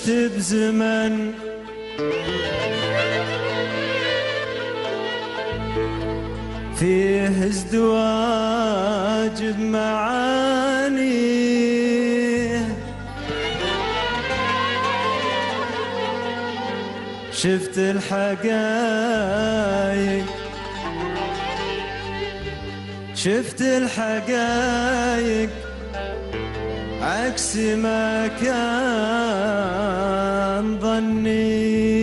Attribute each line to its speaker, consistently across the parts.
Speaker 1: عشت بزمن. فيه ازدواج بمعاني. شفت الحقايق. شفت الحقايق. عكس ما كان ظني.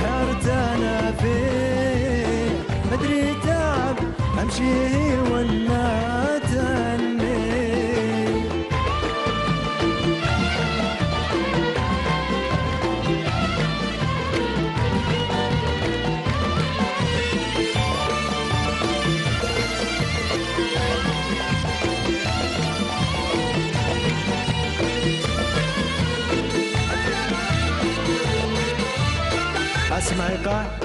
Speaker 1: حرت أنا فيه. مدري تعب أمشي 말씀할까?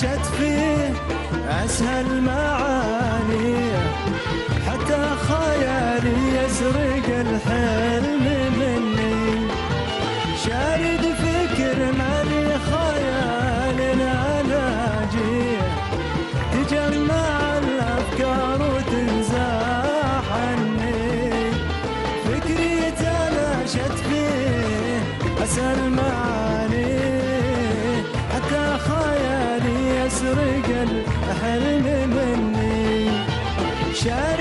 Speaker 1: تلاشت فيه أسهل معاني حتى خيالي يسرق الحلم يسرق الحلم مني. شارد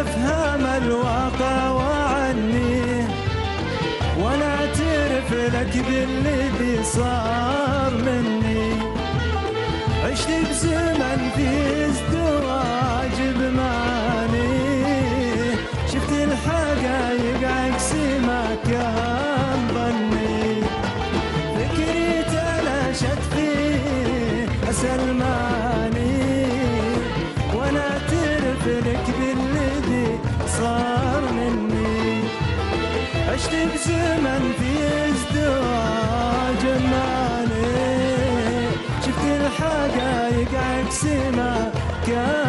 Speaker 1: يفهم الواقع وعني. اعترف لك باللي صار مني. عشت بزمن في ازدواج بمعاني شفت الحقايق عكس ما كان. ماني. شفت حقايق عكس ما كان.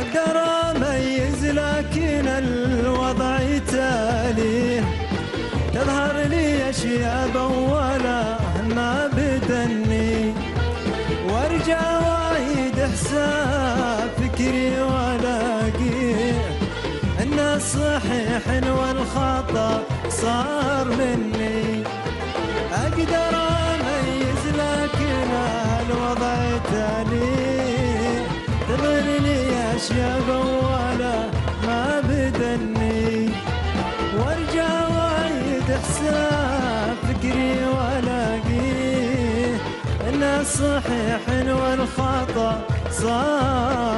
Speaker 1: أقدر أميز لكن الوضع تالي. تظهر لي أشياء بولا ما بدني. وأرجع وايد حساب فكري وألاقي أن الصحيح والخطأ صار مني. أقدر أميز لكن الوضع تالي. لي اشياء ولا ما بدني وارجع وايد حساب فكري والاقيه ان الصحيح والخطا صار.